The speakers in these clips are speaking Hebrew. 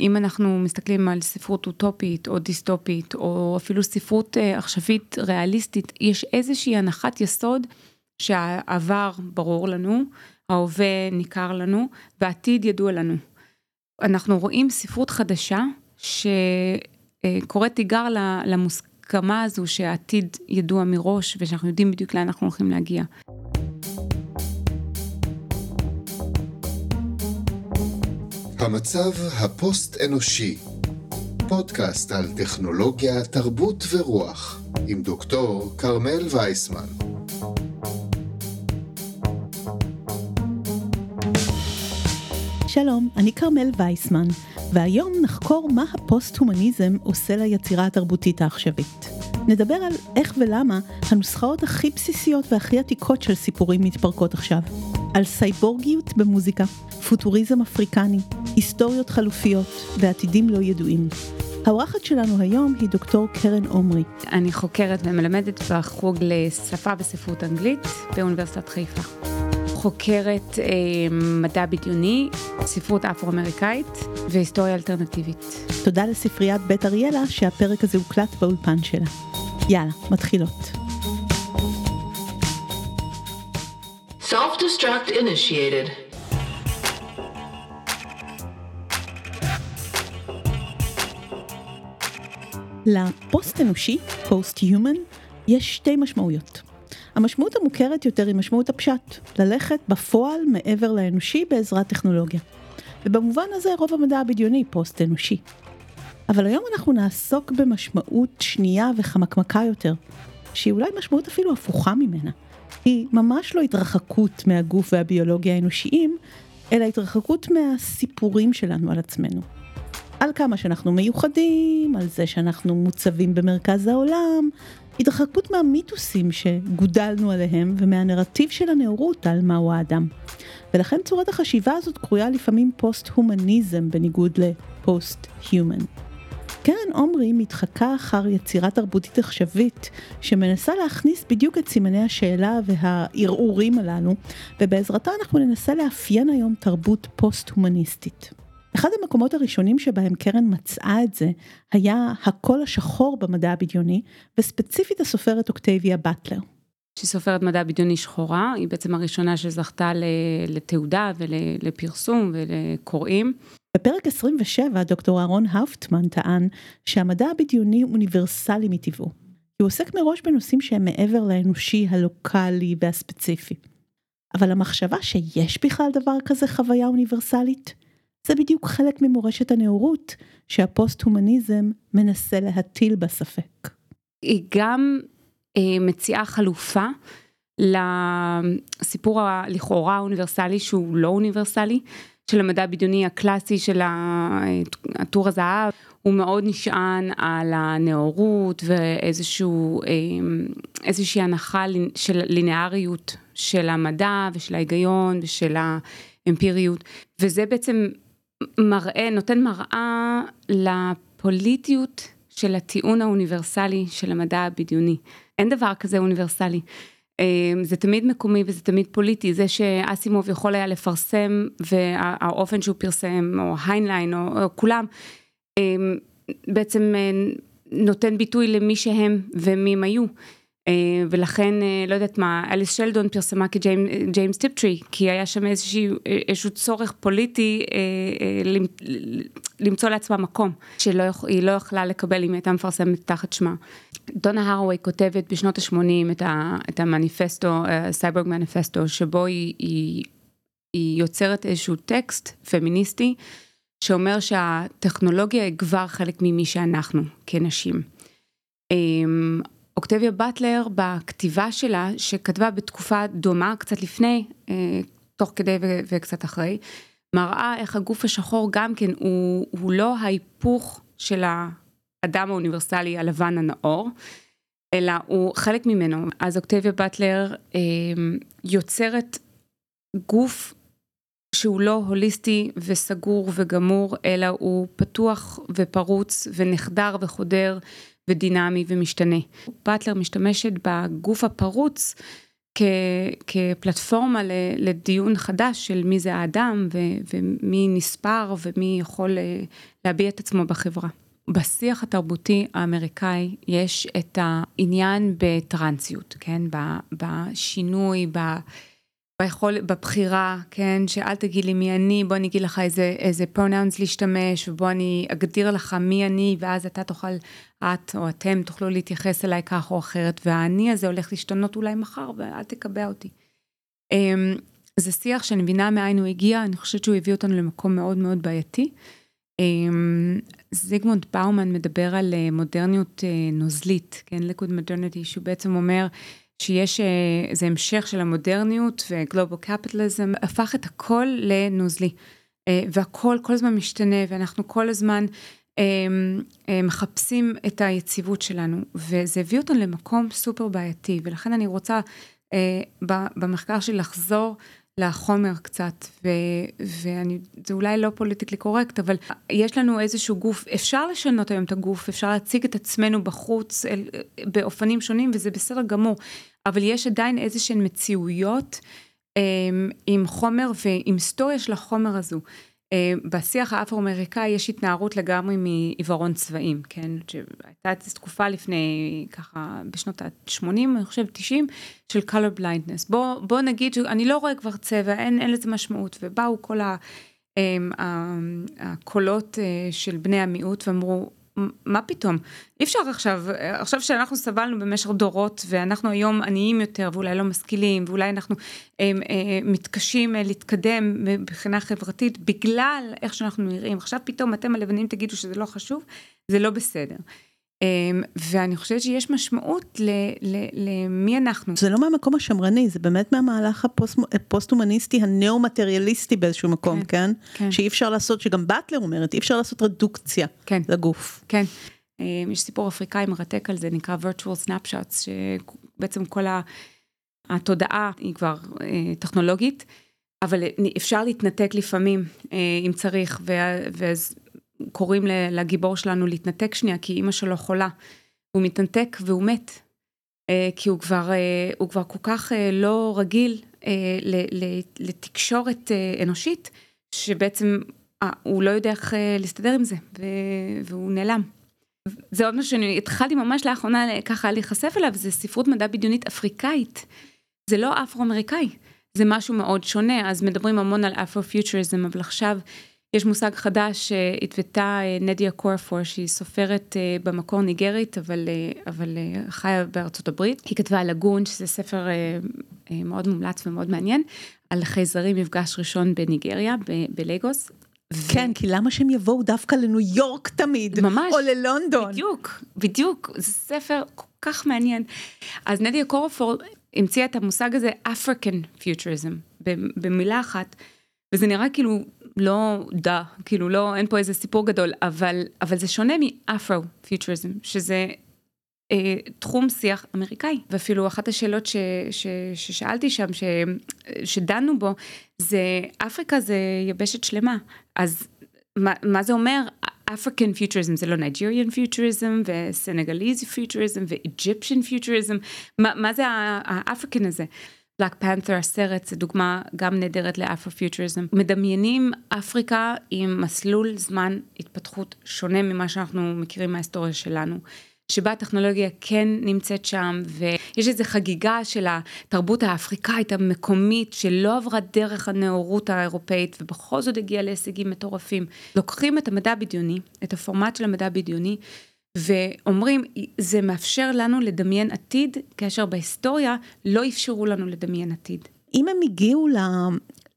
אם אנחנו מסתכלים על ספרות אוטופית או דיסטופית או אפילו ספרות עכשווית ריאליסטית, יש איזושהי הנחת יסוד שהעבר ברור לנו, ההווה ניכר לנו והעתיד ידוע לנו. אנחנו רואים ספרות חדשה שקוראת תיגר למוסכמה הזו שהעתיד ידוע מראש ושאנחנו יודעים בדיוק לאן אנחנו הולכים להגיע. המצב הפוסט אנושי, פודקאסט על טכנולוגיה, תרבות ורוח, עם דוקטור כרמל וייסמן. שלום, אני כרמל וייסמן, והיום נחקור מה הפוסט-הומניזם עושה ליצירה התרבותית העכשווית. נדבר על איך ולמה הנוסחאות הכי בסיסיות והכי עתיקות של סיפורים מתפרקות עכשיו. על סייבורגיות במוזיקה, פוטוריזם אפריקני, היסטוריות חלופיות ועתידים לא ידועים. האורחת שלנו היום היא דוקטור קרן עומרי. אני חוקרת ומלמדת בחוג לשפה וספרות אנגלית באוניברסיטת חיפה. חוקרת אה, מדע בדיוני, ספרות אפרו-אמריקאית והיסטוריה אלטרנטיבית. תודה לספריית בית אריאלה שהפרק הזה הוקלט באולפן שלה. יאללה, מתחילות. Self-destruct initiated. לפוסט אנושי, פוסט-הומן, יש שתי משמעויות. המשמעות המוכרת יותר היא משמעות הפשט, ללכת בפועל מעבר לאנושי בעזרת טכנולוגיה. ובמובן הזה רוב המדע הבדיוני פוסט אנושי. אבל היום אנחנו נעסוק במשמעות שנייה וחמקמקה יותר, שהיא אולי משמעות אפילו הפוכה ממנה. היא ממש לא התרחקות מהגוף והביולוגיה האנושיים, אלא התרחקות מהסיפורים שלנו על עצמנו. על כמה שאנחנו מיוחדים, על זה שאנחנו מוצבים במרכז העולם, התרחקות מהמיתוסים שגודלנו עליהם ומהנרטיב של הנאורות על מהו האדם. ולכן צורת החשיבה הזאת קרויה לפעמים פוסט-הומניזם בניגוד לפוסט-הומן. קרן עומרי מתחקה אחר יצירה תרבותית עכשווית שמנסה להכניס בדיוק את סימני השאלה והערעורים הללו ובעזרתה אנחנו ננסה לאפיין היום תרבות פוסט-הומניסטית. אחד המקומות הראשונים שבהם קרן מצאה את זה היה הקול השחור במדע הבדיוני וספציפית הסופרת אוקטביה באטלר. שהיא סופרת מדע בדיוני שחורה, היא בעצם הראשונה שזכתה לתעודה ולפרסום ולקוראים. בפרק 27 דוקטור אהרון האופטמן טען שהמדע הבדיוני אוניברסלי מטבעו. הוא עוסק מראש בנושאים שהם מעבר לאנושי, הלוקאלי והספציפי. אבל המחשבה שיש בכלל דבר כזה חוויה אוניברסלית, זה בדיוק חלק ממורשת הנאורות שהפוסט-הומניזם מנסה להטיל בה ספק. היא גם מציעה חלופה לסיפור הלכאורה האוניברסלי שהוא לא אוניברסלי, של המדע הבדיוני הקלאסי של הטור הזהב, הוא מאוד נשען על הנאורות ואיזשהו, אמ, איזושהי הנחה של לינאריות של המדע ושל ההיגיון ושל האמפיריות, וזה בעצם מראה, נותן מראה לפוליטיות של הטיעון האוניברסלי של המדע הבדיוני. אין דבר כזה אוניברסלי. אמ, זה תמיד מקומי וזה תמיד פוליטי, זה שאסימוב יכול היה לפרסם והאופן שהוא פרסם, או היינליין, או, או כולם, אמ, בעצם אה, נותן ביטוי למי שהם ומי הם היו. אה, ולכן אה, לא יודעת מה אליס שלדון פרסמה כג'יימס טיפטרי כי היה שם איזשהו, איזשהו צורך פוליטי למצוא לעצמה מקום שהיא לא יכלה לקבל אם היא הייתה מפרסמת תחת שמה. דונה הרווי כותבת בשנות ה-80 את, את המניפסטו, cyborg manifesto, שבו היא, היא, היא יוצרת איזשהו טקסט פמיניסטי, שאומר שהטכנולוגיה היא כבר חלק ממי שאנחנו כנשים. אמ, אוקטביה באטלר בכתיבה שלה, שכתבה בתקופה דומה, קצת לפני, אה, תוך כדי וקצת אחרי, מראה איך הגוף השחור גם כן הוא, הוא לא ההיפוך של ה... האדם האוניברסלי הלבן הנאור, אלא הוא חלק ממנו. אז אוקטביה באטלר אה, יוצרת גוף שהוא לא הוליסטי וסגור וגמור, אלא הוא פתוח ופרוץ ונחדר וחודר ודינמי ומשתנה. באטלר משתמשת בגוף הפרוץ כפלטפורמה לדיון חדש של מי זה האדם ומי נספר ומי יכול להביע את עצמו בחברה. בשיח התרבותי האמריקאי יש את העניין בטרנסיות, כן? בשינוי, ביכול, בבחירה, כן? שאל תגיד לי מי אני, בוא אני אגיד לך איזה, איזה פרונאונס להשתמש, ובוא אני אגדיר לך מי אני, ואז אתה תוכל, את או אתם תוכלו להתייחס אליי כך או אחרת, והאני הזה הולך להשתנות אולי מחר, ואל תקבע אותי. אמ, זה שיח שאני מבינה מאין הוא הגיע, אני חושבת שהוא הביא אותנו למקום מאוד מאוד בעייתי. אמ, זיגמונד באומן מדבר על אה, מודרניות אה, נוזלית, כן, ליקוד מודרניטי, שהוא בעצם אומר שיש איזה אה, המשך של המודרניות ו global capitalism, הפך את הכל לנוזלי. והכל כל הזמן משתנה, ואנחנו כל הזמן אמ, מחפשים את היציבות שלנו, וזה הביא אותנו למקום סופר בעייתי, ולכן אני רוצה במחקר שלי לחזור לחומר קצת, ו, ואני, זה אולי לא politically correct, אבל יש לנו איזשהו גוף, אפשר לשנות היום את הגוף, אפשר להציג את עצמנו בחוץ אל, באופנים שונים, וזה בסדר גמור, אבל יש עדיין איזה שהן מציאויות עם, עם חומר ועם היסטוריה של החומר הזו. אה, בשיח האפרו-אמריקאי יש התנערות לגמרי מעיוורון צבעים, כן? שהייתה איזו תקופה לפני, ככה, בשנות ה-80, אני חושבת 90, של color blindness. בוא, בוא נגיד שאני לא רואה כבר צבע, אין, אין לזה משמעות, ובאו כל ה... הקולות אה, של בני המיעוט ואמרו, מה פתאום? אי אפשר עכשיו, עכשיו שאנחנו סבלנו במשך דורות ואנחנו היום עניים יותר ואולי לא משכילים ואולי אנחנו אה, אה, מתקשים אה, להתקדם מבחינה חברתית בגלל איך שאנחנו נראים. עכשיו פתאום אתם הלבנים תגידו שזה לא חשוב, זה לא בסדר. אמ, ואני חושבת שיש משמעות למי אנחנו. זה לא מהמקום השמרני, זה באמת מהמהלך הפוסט-הומניסטי הנאו-מטריאליסטי באיזשהו מקום, כן? כן? כן. שאי אפשר לעשות, שגם באטלר אומרת, אי אפשר לעשות רדוקציה כן. לגוף. כן. אמ, יש סיפור אפריקאי מרתק על זה, נקרא virtual snapshots, שבעצם כל התודעה היא כבר אה, טכנולוגית, אבל אפשר להתנתק לפעמים, אה, אם צריך, ואז קוראים לגיבור שלנו להתנתק שנייה, כי אימא שלו חולה. הוא מתנתק והוא מת. אה, כי הוא כבר, אה, הוא כבר כל כך אה, לא רגיל לתקשורת אנושית, שבעצם הוא לא יודע איך להסתדר עם זה, והוא נעלם. זה עוד משהו שאני התחלתי ממש לאחרונה ככה להיחשף אליו, זה ספרות מדע בדיונית אפריקאית. זה לא אפרו-אמריקאי, זה משהו מאוד שונה, אז מדברים המון על אפרו-פיוטריזם, אבל עכשיו יש מושג חדש שהתוותה אה, נדיה קורפור, שהיא סופרת אה, במקור ניגרית, אבל, אה, אבל חיה בארצות הברית. היא כתבה על הגון, שזה ספר מאוד מומלץ ומאוד מעניין, על חייזרים מפגש ראשון בניגריה, בלגוס. כן, ו... כי למה שהם יבואו דווקא לניו יורק תמיד? ממש. או ללונדון. בדיוק, בדיוק. זה ספר כל כך מעניין. אז נדיה קורפור המציאה את המושג הזה, African Futurism, במילה אחת. וזה נראה כאילו לא דה, כאילו לא, אין פה איזה סיפור גדול, אבל, אבל זה שונה מאפרו-פיוטריזם, שזה אה, תחום שיח אמריקאי. ואפילו אחת השאלות ש, ש, ששאלתי שם, ש, שדנו בו, זה אפריקה זה יבשת שלמה, אז מה, מה זה אומר? African futurism זה לא Nigerian futurism ו Senegalese futurism ו Egyptian futurism, מה זה ה African הזה? Black Panther הסרט זה דוגמה גם נהדרת לאפרו-פיוצ'ריזם. מדמיינים אפריקה עם מסלול זמן התפתחות שונה ממה שאנחנו מכירים מההיסטוריה שלנו. שבה הטכנולוגיה כן נמצאת שם ויש איזו חגיגה של התרבות האפריקאית המקומית שלא עברה דרך הנאורות האירופאית ובכל זאת הגיעה להישגים מטורפים. לוקחים את המדע הבדיוני, את הפורמט של המדע הבדיוני ואומרים, זה מאפשר לנו לדמיין עתיד, כאשר בהיסטוריה לא אפשרו לנו לדמיין עתיד. אם הם הגיעו ל...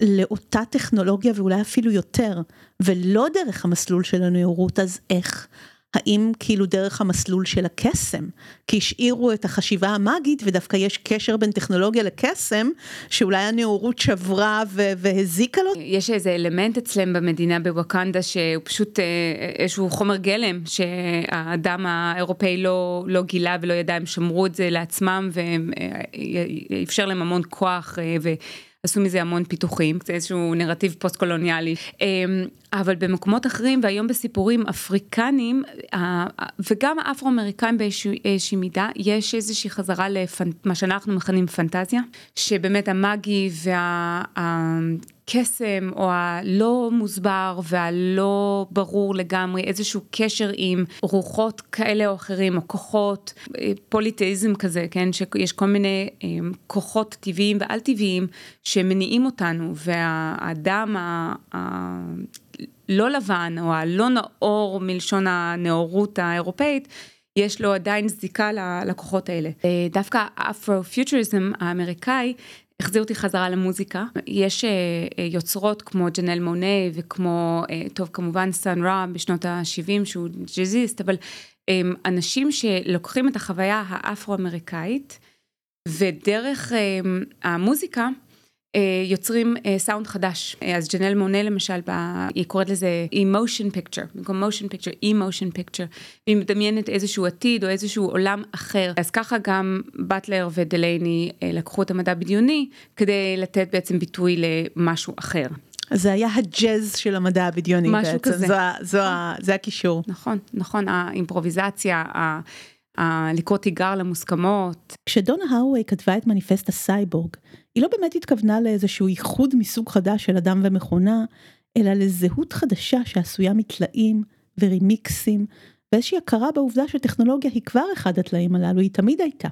לאותה טכנולוגיה ואולי אפילו יותר, ולא דרך המסלול של הנאורות, אז איך? האם כאילו דרך המסלול של הקסם, כי השאירו את החשיבה המאגית ודווקא יש קשר בין טכנולוגיה לקסם, שאולי הנאורות שברה והזיקה לו? יש איזה אלמנט אצלם במדינה בווקנדה שהוא פשוט אה, איזשהו חומר גלם שהאדם האירופאי לא, לא גילה ולא ידע, הם שמרו את זה לעצמם ואפשר להם המון כוח. אה, ו... עשו מזה המון פיתוחים, זה איזשהו נרטיב פוסט קולוניאלי, אמ, אבל במקומות אחרים והיום בסיפורים אפריקנים וגם אפרו-אמריקאים באיזושהי מידה יש איזושהי חזרה למה שאנחנו מכנים פנטזיה שבאמת המאגי והקסם או הלא מוסבר והלא ברור לגמרי איזשהו קשר עם רוחות כאלה או אחרים או כוחות פוליטאיזם כזה כן שיש כל מיני כוחות טבעיים ועל טבעיים שמניעים אותנו והאדם. לא לבן או הלא נאור מלשון הנאורות האירופאית, יש לו עדיין זיקה ללקוחות האלה. אה, דווקא האפרו-פיוטריזם האמריקאי החזיר אותי חזרה למוזיקה. יש אה, אה, יוצרות כמו ג'נל מונה וכמו, טוב כמובן סאן רע בשנות ה-70 שהוא ג'אזיסט, אבל אנשים שלוקחים את החוויה האפרו-אמריקאית ודרך המוזיקה אה, יוצרים אה, סאונד חדש. אז ג'נל מונה למשל היא קוראת לזה emotion picture. במקום motion picture emotion picture. היא מדמיינת איזשהו עתיד או איזשהו עולם אחר. אז ככה גם באטלר ודלייני אה, לקחו את המדע בדיוני כדי לתת בעצם ביטוי למשהו אחר. זה היה הג'אז של המדע הבדיוני משהו בעצם, כזה. זו, זו, זה הקישור. נכון, נכון, האימפרוביזציה, לקרוא תיגר למוסכמות. כשדונה הארווי כתבה את מניפסט הסייבורג, היא לא באמת התכוונה לאיזשהו ייחוד מסוג חדש של אדם ומכונה, אלא לזהות חדשה שעשויה מטלאים ורימיקסים, ואיזושהי הכרה בעובדה שטכנולוגיה היא כבר אחד הטלאים הללו, היא תמיד הייתה.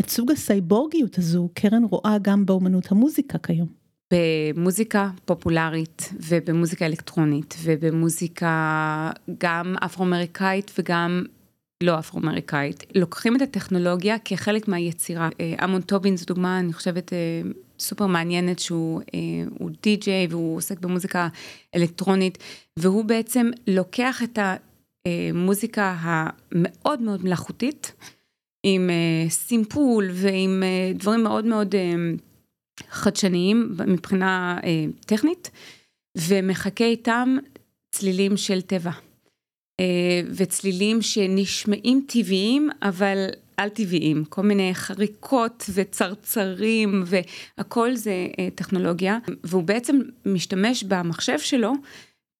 את סוג הסייבורגיות הזו קרן רואה גם באומנות המוזיקה כיום. במוזיקה פופולרית ובמוזיקה אלקטרונית ובמוזיקה גם אפרו-אמריקאית וגם לא אפרו-אמריקאית, לוקחים את הטכנולוגיה כחלק מהיצירה. אה, אמון טובין זו דוגמה, אני חושבת, אה, סופר מעניינת שהוא אה, די-ג'יי והוא עוסק במוזיקה אלקטרונית, והוא בעצם לוקח את המוזיקה המאוד מאוד מלאכותית, עם סימפול ועם דברים מאוד מאוד חדשניים מבחינה טכנית, ומחכה איתם צלילים של טבע. אה, וצלילים שנשמעים טבעיים אבל על טבעיים, כל מיני חריקות וצרצרים והכל זה אה, טכנולוגיה. והוא בעצם משתמש במחשב שלו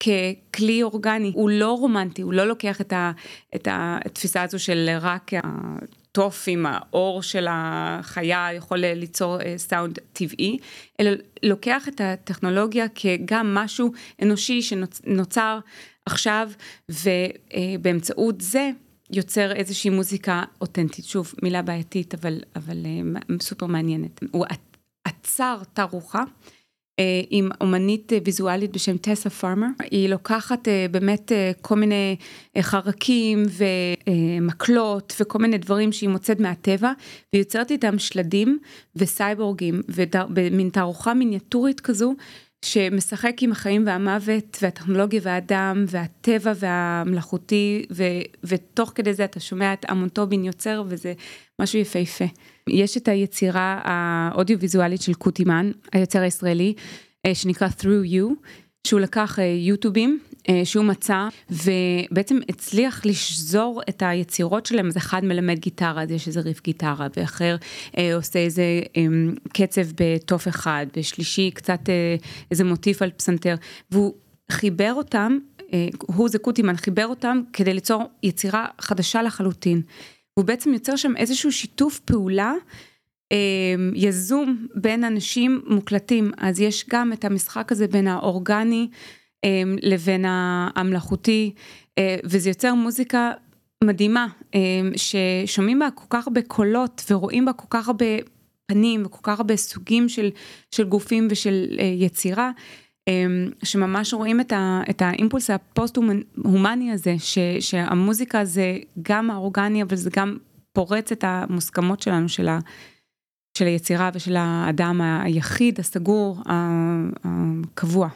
ככלי אורגני, הוא לא רומנטי, הוא לא לוקח את, ה, את התפיסה הזו של רק התוף עם האור של החיה יכול ליצור אה, סאונד טבעי, אלא לוקח את הטכנולוגיה כגם משהו אנושי שנוצר עכשיו, ובאמצעות זה יוצר איזושהי מוזיקה אותנטית. שוב, מילה בעייתית, אבל, אבל אה, סופר מעניינת. הוא עצר תערוכה. אה, עם אומנית ויזואלית בשם טסה פארמר, היא לוקחת אה, באמת כל מיני חרקים ומקלות וכל מיני דברים שהיא מוצאת מהטבע ויוצרת איתם שלדים וסייבורגים ומין תערוכה מיניאטורית כזו שמשחק עם החיים והמוות והטכנולוגיה והאדם והטבע והמלאכותי ו, ותוך כדי זה אתה שומע את אמון טובין יוצר וזה משהו יפהפה. יש את היצירה האודיו-ויזואלית של קוטימן, היוצר הישראלי, אה, שנקרא Through You, שהוא לקח אה, יוטובים אה, שהוא מצא ובעצם הצליח לשזור את היצירות שלהם אז אחד מלמד גיטרה אז יש איזה ריף גיטרה ואחר אה, עושה איזה אה, קצב בתוף אחד ושלישי קצת אה, איזה מוטיף על פסנתר והוא חיבר אותם אה, הוא זה קוטימן חיבר אותם כדי ליצור יצירה חדשה לחלוטין. הוא בעצם יוצר שם איזשהו שיתוף פעולה אה, יזום בין אנשים מוקלטים אז יש גם את המשחק הזה בין האורגני. אמ, לבין המלאכותי אה, וזה יוצר מוזיקה מדהימה אמ, ששומעים בה כל כך הרבה קולות ורואים בה כל כך הרבה פנים וכל כך הרבה סוגים של, של גופים ושל אה, יצירה אמ, שממש רואים את, ה, את האימפולס הפוסט הומני הזה ש, שהמוזיקה זה גם האורגני אבל זה גם פורץ את המוסכמות שלנו של, ה, של היצירה ושל האדם היחיד הסגור הקבוע.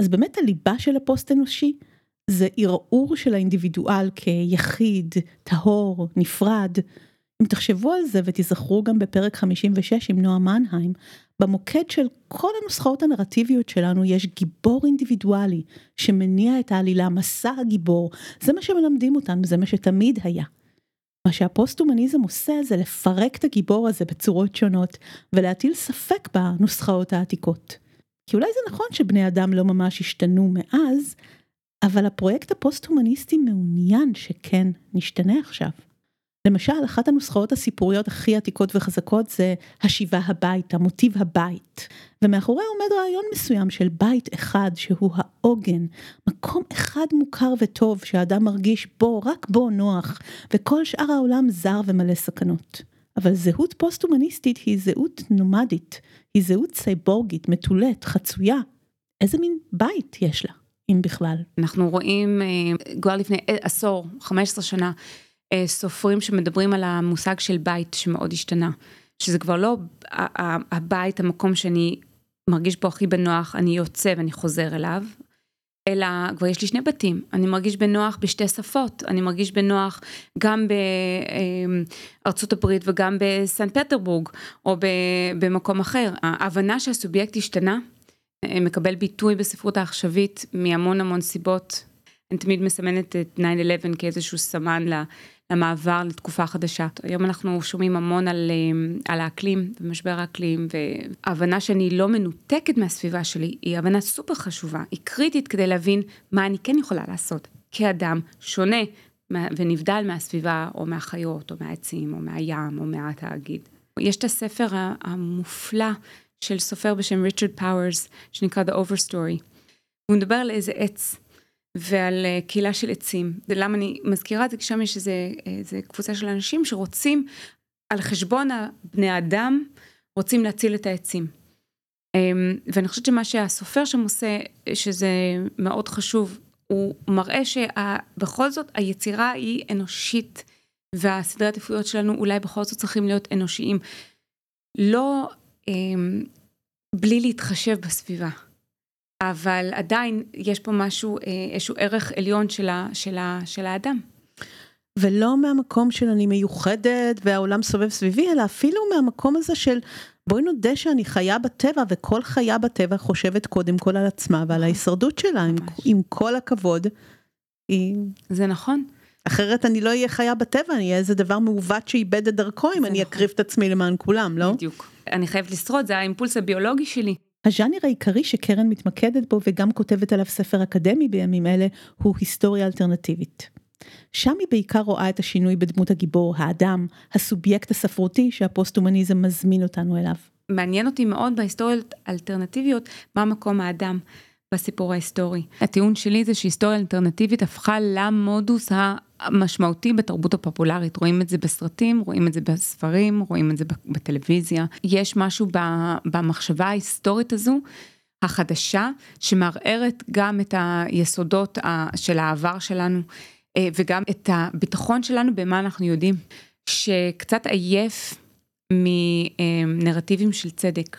אז באמת הליבה של הפוסט אנושי זה ערעור של האינדיבידואל כיחיד, טהור, נפרד. אם תחשבו על זה ותיזכרו גם בפרק 56 עם נועה מנהיים, במוקד של כל הנוסחאות הנרטיביות שלנו יש גיבור אינדיבידואלי שמניע את העלילה, מסע הגיבור, זה מה שמלמדים אותנו, זה מה שתמיד היה. מה שהפוסט-הומניזם עושה זה לפרק את הגיבור הזה בצורות שונות ולהטיל ספק בנוסחאות העתיקות. כי אולי זה נכון שבני אדם לא ממש השתנו מאז, אבל הפרויקט הפוסט-הומניסטי מעוניין שכן נשתנה עכשיו. למשל, אחת הנוסחאות הסיפוריות הכי עתיקות וחזקות זה השיבה הביתה, מוטיב הבית. ומאחוריה עומד רעיון מסוים של בית אחד שהוא העוגן, מקום אחד מוכר וטוב שהאדם מרגיש בו, רק בו נוח, וכל שאר העולם זר ומלא סכנות. אבל זהות פוסט-הומניסטית היא זהות נומדית, היא זהות סייבורגית, מתולת, חצויה. איזה מין בית יש לה, אם בכלל? אנחנו רואים אה, כבר לפני עשור, 15 שנה, אה, סופרים שמדברים על המושג של בית שמאוד השתנה. שזה כבר לא הבית, המקום שאני מרגיש בו הכי בנוח, אני יוצא ואני חוזר אליו, אלא כבר יש לי שני בתים, אני מרגיש בנוח בשתי שפות, אני מרגיש בנוח גם בארצות הברית וגם בסן פטרבורג או במקום אחר. ההבנה שהסובייקט השתנה אה, מקבל ביטוי בספרות העכשווית מהמון המון סיבות. אני תמיד מסמנת את 9-11 כאיזשהו סמן למעבר לתקופה חדשה. היום אנחנו שומעים המון על, אה, על האקלים ומשבר האקלים וההבנה שאני לא מנותקת מהסביבה שלי היא הבנה סופר חשובה, היא קריטית כדי להבין מה אני כן יכולה לעשות כאדם שונה ונבדל מהסביבה או מהחיות או מהעצים או מהים או מהתאגיד. יש את הספר המופלא של סופר בשם ריצ'רד פאוורס שנקרא The Overstory. הוא מדבר על איזה עץ. ועל אה, קהילה של עצים. ולמה אני מזכירה את זה? כי שם יש איזה, איזה קבוצה של אנשים שרוצים, על חשבון בני אדם, רוצים להציל את העצים. אמ, ואני חושבת שמה שהסופר שם עושה, שזה מאוד חשוב, הוא מראה שבכל זאת היצירה היא אנושית, והסדרי העדיפויות שלנו אולי בכל זאת צריכים להיות אנושיים. לא אמ, בלי להתחשב בסביבה. אבל עדיין יש פה משהו, אה, איזשהו ערך עליון של, ה, של, ה, של האדם. ולא מהמקום של אני מיוחדת והעולם סובב סביבי, אלא אפילו מהמקום הזה של בואי נודה שאני חיה בטבע וכל חיה בטבע חושבת קודם כל על עצמה ועל נכון. ההישרדות שלה, עם, עם כל הכבוד. היא... זה נכון. אחרת אני לא אהיה חיה בטבע, אני אהיה איזה דבר מעוות שאיבד את דרכו אם אני נכון. אקריב את עצמי למען כולם, לא? בדיוק. אני חייבת לשרוד, זה האימפולס הביולוגי שלי. הז'אנר העיקרי שקרן מתמקדת בו וגם כותבת עליו ספר אקדמי בימים אלה הוא היסטוריה אלטרנטיבית. שם היא בעיקר רואה את השינוי בדמות הגיבור, האדם, הסובייקט הספרותי שהפוסט-הומניזם מזמין אותנו אליו. מעניין אותי מאוד בהיסטוריות אלטרנטיביות, מה מקום האדם בסיפור ההיסטורי. הטיעון שלי זה שהיסטוריה אלטרנטיבית הפכה למודוס משמעותי בתרבות הפופולרית, רואים את זה בסרטים, רואים את זה בספרים, רואים את זה בטלוויזיה. יש משהו במחשבה ההיסטורית הזו, החדשה, שמערערת גם את היסודות של העבר שלנו, אה, וגם את הביטחון שלנו במה אנחנו יודעים, שקצת עייף מנרטיבים של צדק.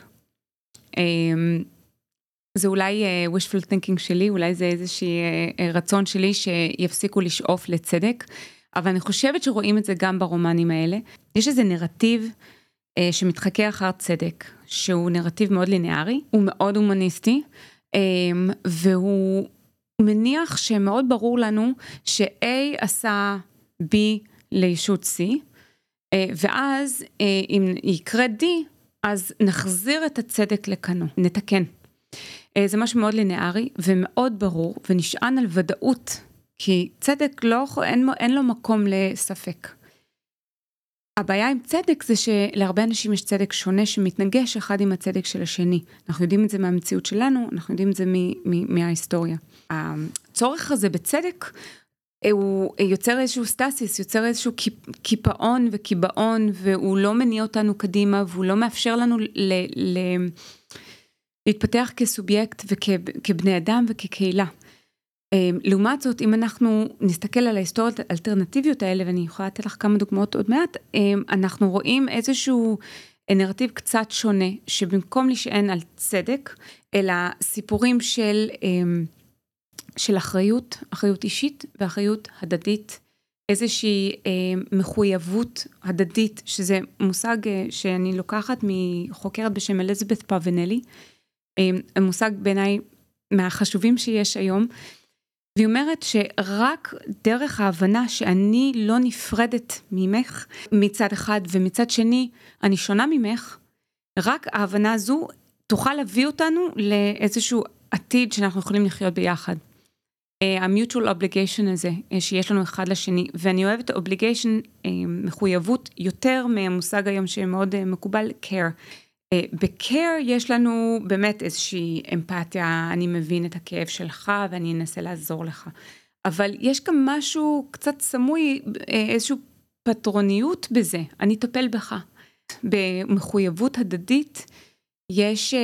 אה, זה אולי uh, wishful thinking שלי, אולי זה איזשהו uh, אה, רצון שלי שיפסיקו לשאוף לצדק, אבל אני חושבת שרואים את זה גם ברומנים האלה. יש איזה נרטיב uh, שמתחכה אחר צדק, שהוא נרטיב מאוד ליניארי, הוא מאוד הומניסטי, um, והוא מניח שמאוד ברור לנו ש-A עשה B לישות C, uh, ואז uh, אם יקרה D, אז נחזיר את הצדק לכנו, נתקן. אה, זה משהו מאוד לינארי ומאוד ברור ונשען על ודאות, כי צדק לא, אין, אין לו מקום לספק. הבעיה עם צדק זה שלהרבה אנשים יש צדק שונה שמתנגש אחד עם הצדק של השני. אנחנו יודעים את זה מהמציאות שלנו, אנחנו יודעים את זה מ, מ, מההיסטוריה. הצורך הזה בצדק הוא יוצר איזשהו stasis, יוצר איזשהו קיפאון וקיבעון, והוא לא מניע אותנו קדימה, והוא לא מאפשר לנו ל... ל להתפתח כסובייקט וכבני אדם וכקהילה. אמ, לעומת זאת, אם אנחנו נסתכל על ההיסטוריות האלטרנטיביות האלה, ואני יכולה לתת לך כמה דוגמאות עוד מעט, אמ, אנחנו רואים איזשהו נרטיב קצת שונה, שבמקום להישען על צדק, אלא סיפורים של, אמ, של אחריות, אחריות אישית ואחריות הדדית, איזושהי מחויבות הדדית, שזה מושג אה, שאני לוקחת מחוקרת בשם אליזבת פאבנלי. אה, מושג בעיניי מהחשובים שיש היום. והיא אומרת שרק דרך ההבנה שאני לא נפרדת ממך מצד אחד ומצד שני אני שונה ממך, רק ההבנה הזו תוכל להביא אותנו לאיזשהו עתיד שאנחנו יכולים לחיות ביחד. ה-mutual obligation הזה שיש לנו אחד לשני, ואני אוהבת obligation, מחויבות, יותר מהמושג היום שמאוד מקובל, care. ב-care יש לנו באמת איזושהי אמפתיה, אני מבין את הכאב שלך ואני אנסה לעזור לך. אבל יש גם משהו קצת סמוי, איזושהי פטרוניות בזה, אני אטפל בך. במחויבות הדדית יש אה,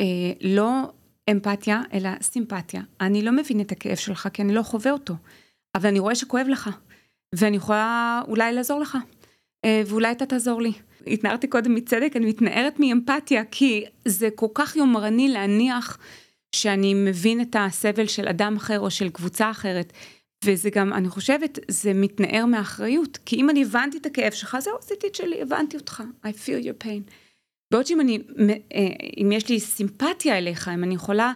אה, לא אמפתיה, אלא סימפתיה. אני לא מבין את הכאב שלך כי אני לא חווה אותו, אבל אני רואה שכואב לך, ואני יכולה אולי לעזור לך, אה, ואולי אתה תעזור לי. התנערתי קודם מצדק, אני מתנערת מאמפתיה, כי זה כל כך יומרני להניח שאני מבין את הסבל של אדם אחר או של קבוצה אחרת. וזה גם, אני חושבת, זה מתנער מאחריות, כי אם אני הבנתי את הכאב שלך, זהו, עשיתי את שלי, הבנתי אותך, I feel your pain. בעוד שאם אני, אה, אם יש לי סימפתיה אליך, אם אני יכולה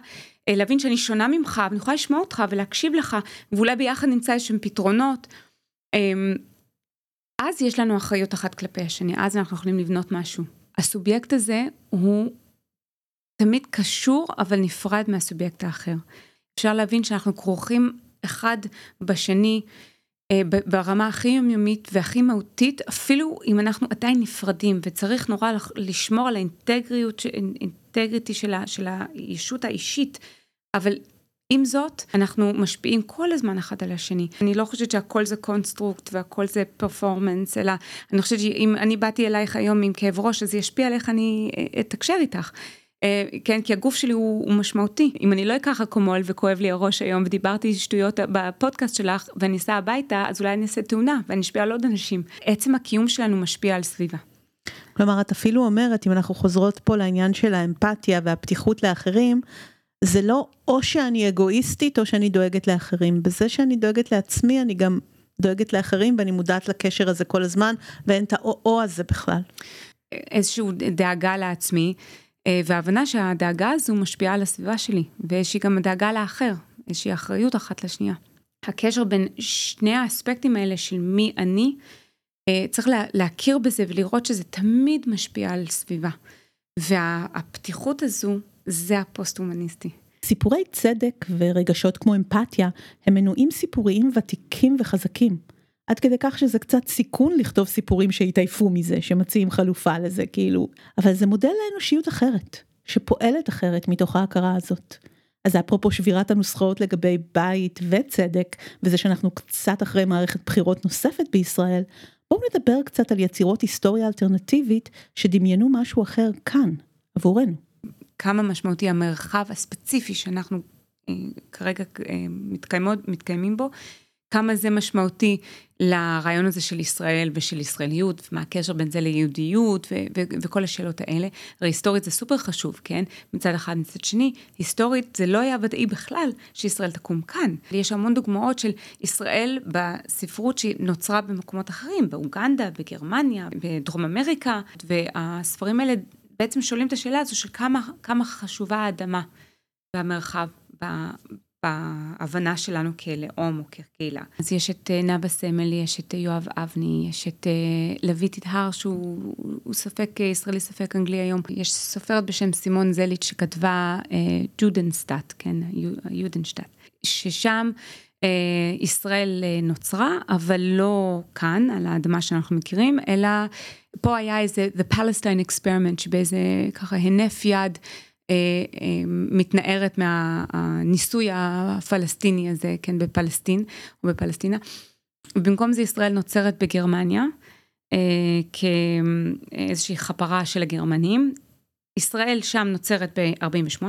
אה, להבין שאני שונה ממך, ואני יכולה לשמוע אותך ולהקשיב לך, ואולי ביחד נמצא איזשהם פתרונות, אמ, אז יש לנו אחריות אחת כלפי השני, אז אנחנו יכולים לבנות משהו. הסובייקט הזה הוא תמיד קשור, אבל נפרד מהסובייקט האחר. אפשר להבין שאנחנו כרוכים אחד בשני אה, ברמה הכי יומיומית והכי מהותית, אפילו אם אנחנו עדיין נפרדים, וצריך נורא לשמור על האינטגריטי, אינטגריטי של, של הישות האישית, אבל עם זאת, אנחנו משפיעים כל הזמן אחד על השני. אני לא חושבת שהכל זה construct והכל זה performance, אלא אני חושבת שאם אני באתי אלייך היום עם כאב ראש, אז זה ישפיע עליך, אני אה, אתקשר איתך. אה, כן, כי הגוף שלי הוא, הוא משמעותי. אם אני לא אקח אקומול וכואב לי הראש היום ודיברתי שטויות בפודקאסט שלך ואני אסע הביתה, אז אולי אני אעשה תאונה ואני אשפיע על עוד אנשים. עצם הקיום שלנו משפיע על סביבה. כלומר, את אפילו אומרת, אם אנחנו חוזרות פה לעניין של האמפתיה והפתיחות לאחרים, זה לא או שאני אגואיסטית או שאני דואגת לאחרים. בזה שאני דואגת לעצמי, אני גם דואגת לאחרים ואני מודעת לקשר הזה כל הזמן, ואין את האו-או הזה בכלל. איזושהי דאגה לעצמי. אה, והבנה שהדאגה הזו משפיעה על הסביבה שלי, לי גם דאגה לאחר, איזושהי אחריות אחת לשנייה. הקשר בין שני האספקטים האלה של מי אני, אה, צריך להכיר בזה ולראות שזה תמיד משפיע על סביבה. והפתיחות הזו, זה הפוסט-הומניסטי. סיפורי צדק ורגשות כמו אמפתיה הם מנועים סיפוריים ותיקים וחזקים. עד כדי כך שזה קצת סיכון לכתוב סיפורים שהתעייפו מזה, שמציעים חלופה לזה, כאילו. אבל זה מודל לאנושיות אחרת, שפועלת אחרת מתוך ההכרה הזאת. אז אפרופו שבירת הנוסחאות לגבי בית וצדק, וזה שאנחנו קצת אחרי מערכת בחירות נוספת בישראל, בואו נדבר קצת על יצירות היסטוריה אלטרנטיבית שדמיינו משהו אחר כאן, עבורנו. כמה משמעותי המרחב הספציפי שאנחנו אה, כרגע אה, מתקיימות, מתקיימים בו, כמה זה משמעותי לרעיון הזה של ישראל ושל ישראליות, ומה הקשר בין זה ליהודיות ו- ו- וכל השאלות האלה. הרי היסטורית זה סופר חשוב, כן? מצד אחד, מצד שני, היסטורית זה לא היה ודאי בכלל שישראל תקום כאן. יש המון דוגמאות של ישראל בספרות שנוצרה במקומות אחרים, באוגנדה, בגרמניה, בדרום אמריקה, והספרים האלה בעצם שואלים את השאלה הזו של כמה, כמה חשובה האדמה והמרחב בהבנה שלנו כלאום או כקהילה. אז יש את אה, נאוה סמל, יש את אה, יואב אבני, יש את אה, לויט ידהר שהוא ספק ישראלי, ספק אנגלי היום. יש סופרת בשם סימון זליץ' שכתבה ג'ודנסטאט, כן, יודנשטאט, ששם ישראל נוצרה, אבל לא כאן, על האדמה שאנחנו מכירים, אלא פה היה איזה The Palestine Experiment, שבאיזה ככה הנף יד. אה, אה, מתנערת מהניסוי הפלסטיני הזה, כן, בפלסטין או בפלסטינה. במקום זה ישראל נוצרת בגרמניה אה, כאיזושהי חפרה של הגרמנים. ישראל שם נוצרת ב-48,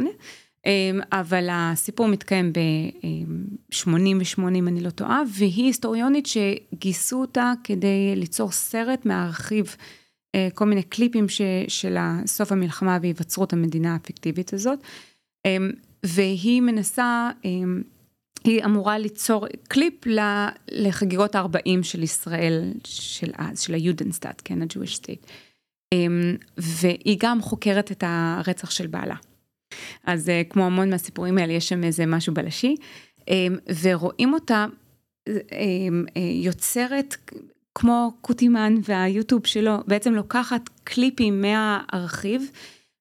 אבל הסיפור מתקיים ב-88 אם אני לא טועה, והיא היסטוריונית שגייסו אותה כדי ליצור סרט מהארכיב אה, כל מיני קליפים ש, של סוף המלחמה והיווצרות המדינה הפיקטיבית הזאת. אה, והיא מנסה, היא אמורה ליצור קליפ לחגיגות ה-40 של ישראל של אז, של ה Judenstaat, כן, ה-Jewish state. והיא גם חוקרת את הרצח של בעלה. אז כמו המון מהסיפורים האלה, יש שם איזה משהו בלשי, ורואים אותה יוצרת כמו קותימן והיוטיוב שלו, בעצם לוקחת קליפים מהארכיב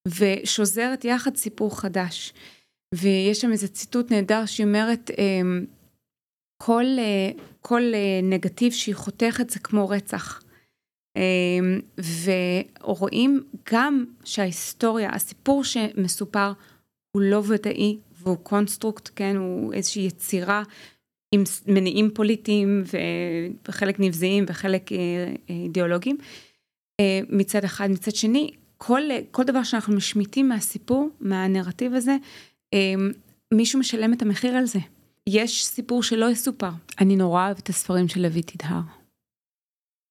ושוזרת יחד סיפור חדש. ויש שם איזה ציטוט נהדר שהיא אומרת, אמ, כל, אה, כל אה, נגטיב שהיא חותכת זה כמו רצח. אמ, ורואים גם שההיסטוריה, הסיפור שמסופר הוא לא ודאי והוא construct, כן, הוא איזושהי יצירה עם מניעים פוליטיים וחלק נבזיים וחלק אה, אידיאולוגיים מצד אחד. מצד שני, כל, כל דבר שאנחנו משמיטים מהסיפור, מהנרטיב הזה, אמ, מישהו משלם את המחיר על זה. יש סיפור שלא יסופר. אני נורא אוהבת את הספרים של לוי תדהר.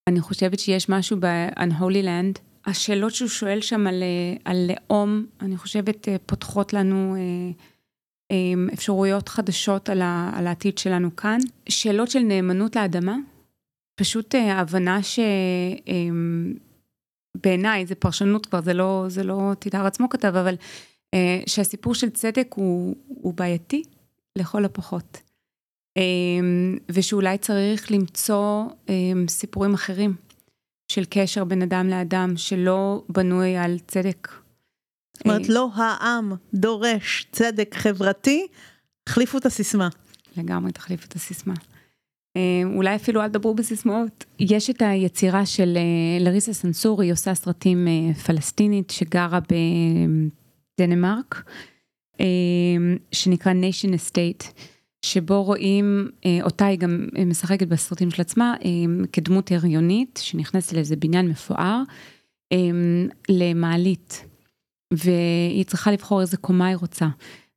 אני חושבת שיש משהו ב-unholy land. השאלות שהוא שואל שם על, אה, על לאום, אני חושבת אה, פותחות לנו אה, אמ, אפשרויות חדשות על, העתיד שלנו כאן. שאלות של נאמנות לאדמה, פשוט הבנה שבעיניי, אמ, זה פרשנות כבר, זה לא, זה לא תדהר עצמו כתב, אבל שהסיפור של צדק הוא בעייתי לכל הפחות. אה, ושאולי צריך למצוא אה, סיפורים אחרים של קשר בין אדם לאדם שלא בנוי על צדק. זאת אומרת, לא העם דורש צדק חברתי, החליפו את הסיסמה. לגמרי תחליפו את הסיסמה. אולי אפילו אל תדברו בסיסמאות. יש את היצירה של לריסה סנסור, היא עושה סרטים פלסטינית שגרה דנמרק, אמ, שנקרא nation estate, שבו רואים, אה, אותה היא גם משחקת בסרטים של עצמה, אמ, כדמות הריונית, שנכנסת לאיזה בניין מפואר, למעלית, והיא צריכה לבחור איזה קומה היא רוצה.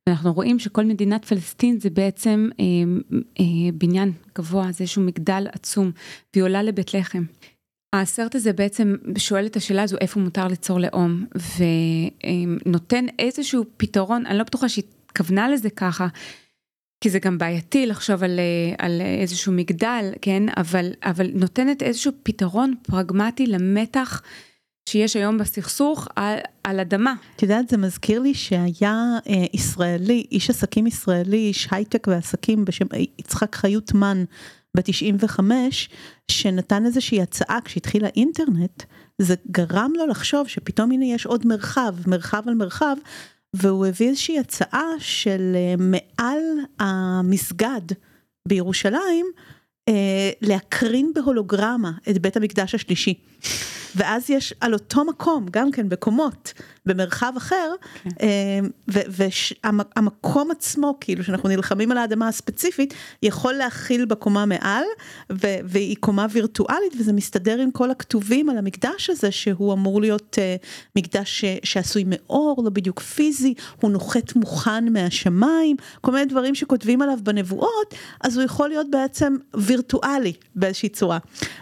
ואנחנו רואים שכל מדינת פלסטין זה בעצם אה, בניין גבוה, זה איזשהו מגדל עצום, והיא עולה לבית לחם. הסרט הזה בעצם שואל את השאלה הזו איפה מותר ליצור לאום ונותן איזשהו פתרון, אני לא בטוחה שהיא התכוונה לזה ככה, כי זה גם בעייתי לחשוב על, על איזשהו מגדל, כן, אבל, אבל נותנת איזשהו פתרון פרגמטי למתח שיש היום בסכסוך על, על אדמה. את יודעת, זה מזכיר לי שהיה אה, ישראלי, איש עסקים ישראלי, איש הייטק ועסקים בשם יצחק חיות מן. ב-95, שנתן איזושהי הצעה כשהתחיל האינטרנט, זה גרם לו לחשוב שפתאום הנה יש עוד מרחב, מרחב על מרחב, והוא הביא איזושהי הצעה של אה, מעל המסגד בירושלים, אה, להקרין בהולוגרמה את בית המקדש השלישי. ואז יש על אותו מקום, גם כן בקומות, במרחב אחר, כן. והמקום עצמו, כאילו שאנחנו נלחמים על האדמה הספציפית, יכול להכיל בקומה מעל, והיא קומה וירטואלית, וזה מסתדר עם כל הכתובים על המקדש הזה, שהוא אמור להיות uh, מקדש שעשוי מאור, לא בדיוק פיזי, הוא נוחת מוכן מהשמיים, כל מיני דברים שכותבים עליו בנבואות, אז הוא יכול להיות בעצם וירטואלי באיזושהי צורה.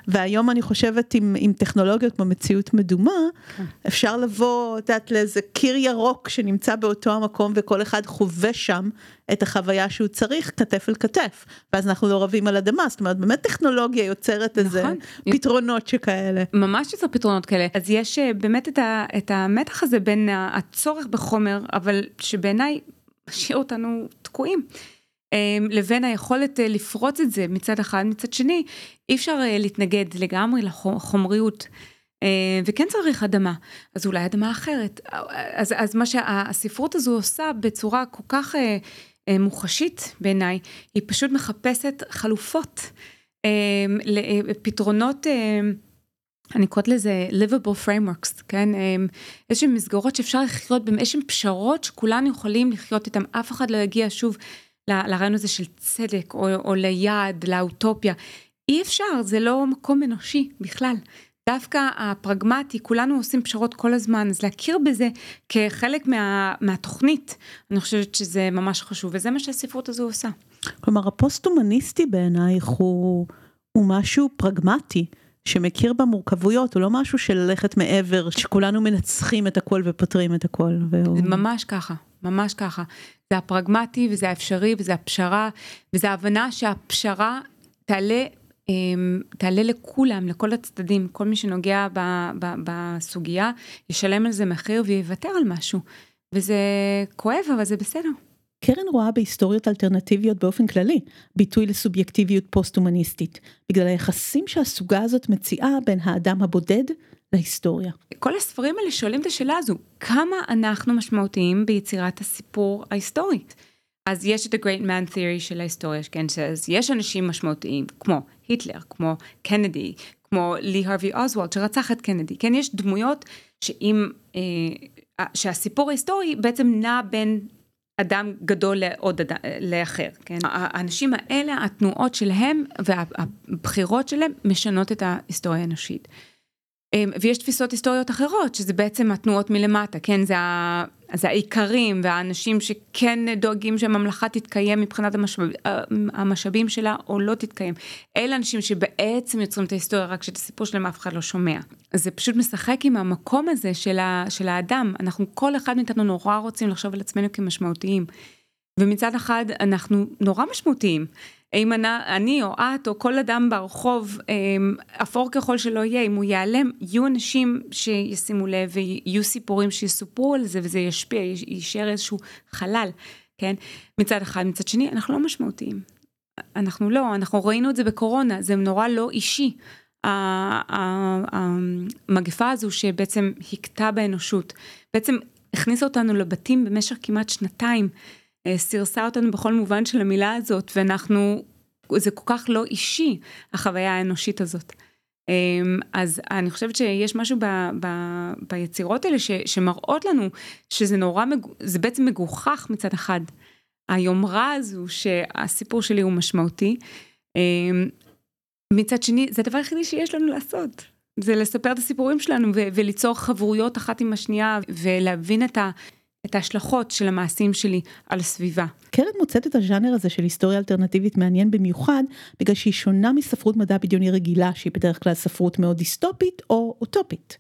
והיום אני חושבת עם, עם טכנולוגיות כמו מציאות מדומה, כן. אפשר לבוא, את יודעת, לאיזה קיר ירוק שנמצא באותו המקום וכל אחד חווה שם את החוויה שהוא צריך כתף אל כתף, ואז אנחנו לא רבים על אדמה, זאת אומרת באמת טכנולוגיה יוצרת נכון. איזה פתרונות שכאלה. ממש יוצר פתרונות כאלה, אז יש אה, באמת את, ה, את המתח הזה בין הצורך בחומר, אבל שבעיניי משאיר אותנו תקועים. אה, לבין היכולת אה, לפרוץ את זה מצד אחד, מצד שני אי אפשר להתנגד לגמרי לחומריות. אה, וכן צריך אדמה, אז אולי אדמה אחרת. אז, אז מה שהספרות הזו עושה בצורה כל כך אה, אה, מוחשית בעיניי, היא פשוט מחפשת חלופות, אה, לפתרונות, אה, אני קוראת לזה livable frameworks, כן? אה, איזשהם מסגרות שאפשר לחיות בהן, איזשהם פשרות שכולנו יכולים לחיות איתן, אף אחד לא יגיע שוב לרעיון הזה של צדק או, או ליעד, לאוטופיה. אי אפשר, זה לא מקום אנושי בכלל. דווקא הפרגמטי, כולנו עושים פשרות כל הזמן, אז להכיר בזה כחלק מה, מהתוכנית, אני חושבת שזה ממש חשוב, וזה מה שהספרות הזו עושה. כלומר, הפוסט-הומניסטי בעינייך הוא, הוא משהו פרגמטי. שמכיר במורכבויות, הוא לא משהו של ללכת מעבר, שכולנו מנצחים את הכל ופותרים את הכל. והוא... זה ממש ככה, ממש ככה. זה הפרגמטי וזה האפשרי וזה הפשרה, וזה ההבנה שהפשרה תעלה תעלה לכולם, לכל הצדדים, כל מי שנוגע ב, ב, בסוגיה, ישלם על זה מחיר ויוותר על משהו. וזה כואב, אבל זה בסדר. קרן רואה בהיסטוריות אלטרנטיביות באופן כללי ביטוי לסובייקטיביות פוסט-הומניסטית, בגלל היחסים שהסוגה הזאת מציעה בין האדם הבודד להיסטוריה. כל הספרים האלה שואלים את השאלה הזו, כמה אנחנו משמעותיים ביצירת הסיפור ההיסטורית? אז יש את ה-Great Man Theory של ההיסטוריה, כן, אז יש אנשים משמעותיים, כמו היטלר, כמו קנדי, כמו לי הרווי אוסוולד שרצח את קנדי, כן, יש דמויות שאם, אה, שהסיפור ההיסטורי בעצם נע בין אדם גדול לעוד אדם, לאחר, כן? האנשים האלה, התנועות שלהם והבחירות שלהם משנות את ההיסטוריה האנושית. אמ, ויש תפיסות היסטוריות אחרות, שזה בעצם התנועות מלמטה, כן? זה, ה, זה העיקרים והאנשים שכן דואגים שהממלכה תתקיים מבחינת המשאב, המשאבים שלה או לא תתקיים. אלה אנשים שבעצם יוצרים את ההיסטוריה, רק שאת הסיפור שלהם אף אחד לא שומע. זה פשוט משחק עם המקום הזה של, ה, של האדם. אנחנו, כל אחד מאיתנו נורא רוצים לחשוב על עצמנו כמשמעותיים. ומצד אחד אנחנו נורא משמעותיים. אם אני או את או כל אדם ברחוב, אמ, אפור ככל שלא יהיה, אם הוא ייעלם, יהיו אנשים שישימו לב ויהיו סיפורים שיסופרו על זה וזה ישפיע, יישאר איזשהו חלל, כן? מצד אחד, מצד שני, אנחנו לא משמעותיים. אנחנו לא, אנחנו ראינו את זה בקורונה, זה נורא לא אישי. המגפה הזו שבעצם הכתה באנושות, בעצם הכניסה אותנו לבתים במשך כמעט שנתיים. אה, סירסה אותנו בכל מובן של המילה הזאת, ואנחנו, זה כל כך לא אישי, החוויה האנושית הזאת. אמ, אז אני חושבת שיש משהו ב, ב, ביצירות האלה ש, שמראות לנו שזה נורא, זה בעצם מגוחך מצד אחד. היומרה הזו שהסיפור שלי הוא משמעותי. אמ, מצד שני, זה הדבר היחידי שיש לנו לעשות. זה לספר את הסיפורים שלנו וליצור חברויות אחת עם השנייה ולהבין את ה... את ההשלכות של המעשים שלי על הסביבה. קרן מוצאת את הז'אנר הזה של היסטוריה אלטרנטיבית מעניין במיוחד, בגלל שהיא שונה מספרות מדע בדיוני רגילה, שהיא בדרך כלל ספרות מאוד דיסטופית או אוטופית.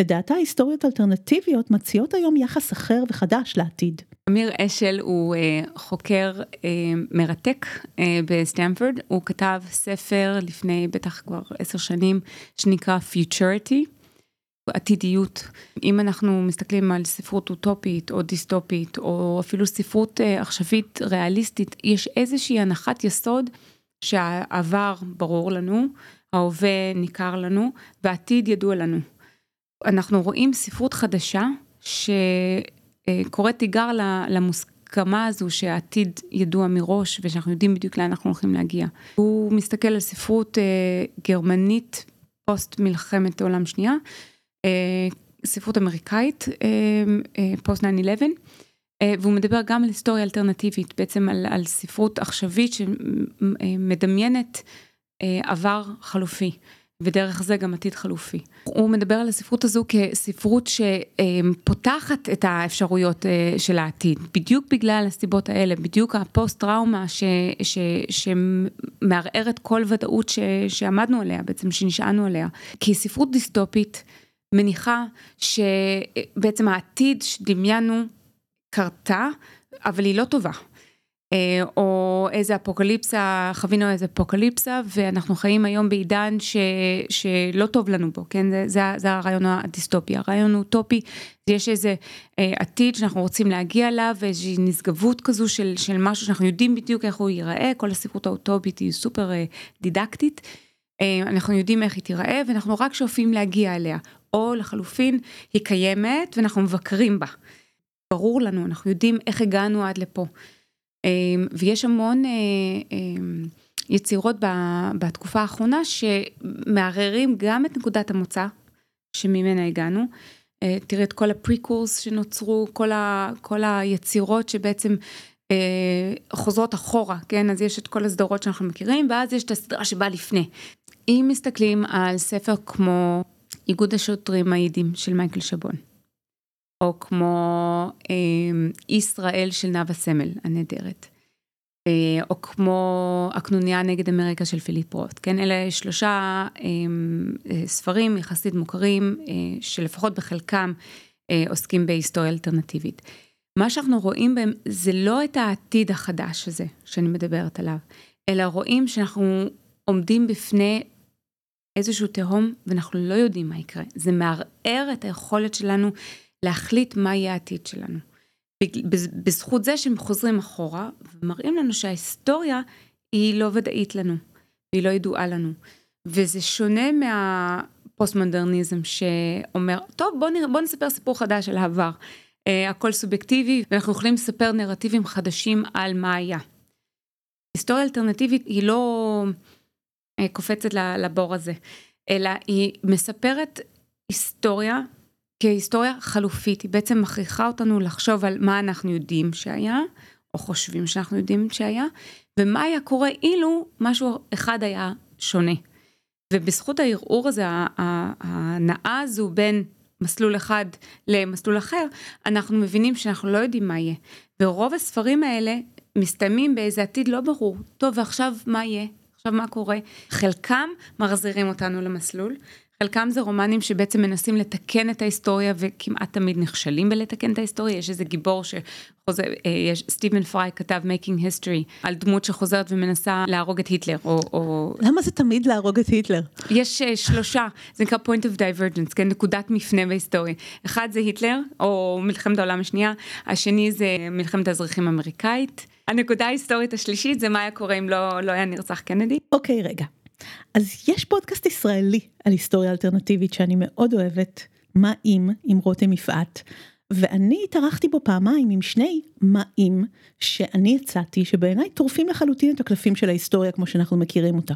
לדעתה היסטוריות אלטרנטיביות מציעות היום יחס אחר וחדש לעתיד. אמיר אשל הוא אה, חוקר אה, מרתק אה, בסטמפורד, הוא כתב ספר לפני בטח כבר עשר שנים שנקרא Futurity. עתידיות. אם אנחנו מסתכלים על ספרות אוטופית או דיסטופית או אפילו ספרות אה, עכשווית ריאליסטית, יש איזושהי הנחת יסוד שהעבר ברור לנו, ההווה ניכר לנו והעתיד ידוע לנו. אנחנו רואים ספרות חדשה שקוראת תיגר למוסכמה הזו שהעתיד ידוע מראש ושאנחנו יודעים בדיוק לאן אנחנו הולכים להגיע. הוא מסתכל על ספרות אה, גרמנית פוסט מלחמת העולם שנייה. אה, ספרות אמריקאית, פוסט אה, 9-11, אה, והוא מדבר גם על היסטוריה אלטרנטיבית, בעצם על, על ספרות עכשווית שמדמיינת עבר חלופי. ודרך זה גם עתיד חלופי. הוא מדבר על הספרות הזו כספרות שפותחת את האפשרויות של העתיד, בדיוק בגלל הסיבות האלה, בדיוק הפוסט טראומה ש, ש, שמערערת כל ודאות ש, שעמדנו עליה, בעצם שנשענו עליה. כי ספרות דיסטופית מניחה שבעצם העתיד שדמיינו קרתה, אבל היא לא טובה. אה, או איזה אפוקליפסה, חווינו איזה אפוקליפסה, ואנחנו חיים היום בעידן ש, שלא טוב לנו בו, כן? זה, זה, זה הרעיון הדיסטופי. הרעיון האוטופי, יש איזה אה, עתיד שאנחנו רוצים להגיע אליו, ואיזושהי נשגבות כזו של, של משהו שאנחנו יודעים בדיוק איך הוא ייראה, כל הספרות האוטופית היא סופר אה, דידקטית. אה, אנחנו יודעים איך היא תיראה, ואנחנו רק שואפים להגיע אליה. או לחלופין, היא קיימת ואנחנו מבקרים בה. ברור לנו, אנחנו יודעים איך הגענו עד לפה. אמ, ויש המון אה, יצירות בתקופה האחרונה שמערערים גם את נקודת המוצא שממנה הגענו. אה, תראה את כל הפריקורס שנוצרו, כל, ה, כל היצירות שבעצם אה, חוזרות אחורה, כן? אז יש את כל הסדרות שאנחנו מכירים, ואז יש את הסדרה שבאה לפני. אם מסתכלים על ספר כמו איגוד השוטרים העידים של מייקל שבון. או כמו אה, ישראל של נאוה סמל הנהדרת. אה, או כמו הקנוניה נגד אמריקה של פיליפ רוט, כן? אלה שלושה אה, אה, ספרים יחסית מוכרים, אה, שלפחות בחלקם אה, עוסקים בהיסטוריה אלטרנטיבית. מה שאנחנו רואים בהם זה לא את העתיד החדש הזה שאני מדברת עליו, אלא רואים שאנחנו עומדים בפני איזשהו תהום ואנחנו לא יודעים מה יקרה. זה מערער את היכולת שלנו להחליט מה יהיה העתיד שלנו. בזכות זה שהם חוזרים אחורה ומראים לנו שההיסטוריה היא לא ודאית לנו, היא לא ידועה לנו. וזה שונה פוסט מודרניזם שאומר, טוב בוא, נרא, בוא נספר סיפור חדש על העבר. Uh, הכל סובייקטיבי ואנחנו יכולים לספר נרטיבים חדשים על מה היה. היסטוריה אלטרנטיבית היא לא קופצת לבור הזה, אלא היא מספרת היסטוריה כהיסטוריה חלופית, היא בעצם מכריחה אותנו לחשוב על מה אנחנו יודעים שהיה, או חושבים שאנחנו יודעים שהיה, ומה היה קורה אילו משהו אחד היה שונה. ובזכות הערעור הזה, ההנאה הזו בין מסלול אחד למסלול אחר, אנחנו מבינים שאנחנו לא יודעים מה יהיה. ורוב הספרים האלה מסתיימים באיזה עתיד לא ברור. טוב, ועכשיו מה יהיה? עכשיו מה קורה? חלקם מחזירים אותנו למסלול, חלקם זה רומנים שבעצם מנסים לתקן את ההיסטוריה וכמעט תמיד נכשלים בלתקן את ההיסטוריה, יש איזה גיבור שחוזר, אה, יש, סטיבן פריי כתב Making History על דמות שחוזרת ומנסה להרוג את היטלר, או... או... למה זה תמיד להרוג את היטלר? יש uh, שלושה, זה נקרא point of divergence, כן, נקודת מפנה בהיסטוריה. אחד זה היטלר, או מלחמת העולם השנייה, השני זה מלחמת האזרחים האמריקאית. הנקודה ההיסטורית השלישית זה מה היה קורה אם לא, לא היה נרצח קנדי. אוקיי, okay, רגע. אז יש פודקאסט ישראלי על היסטוריה אלטרנטיבית שאני מאוד אוהבת, מה אם, עם רותם יפעת, ואני התארחתי בו פעמיים עם שני מה אם שאני הצעתי שבעיניי טורפים לחלוטין את הקלפים של ההיסטוריה כמו שאנחנו מכירים אותה.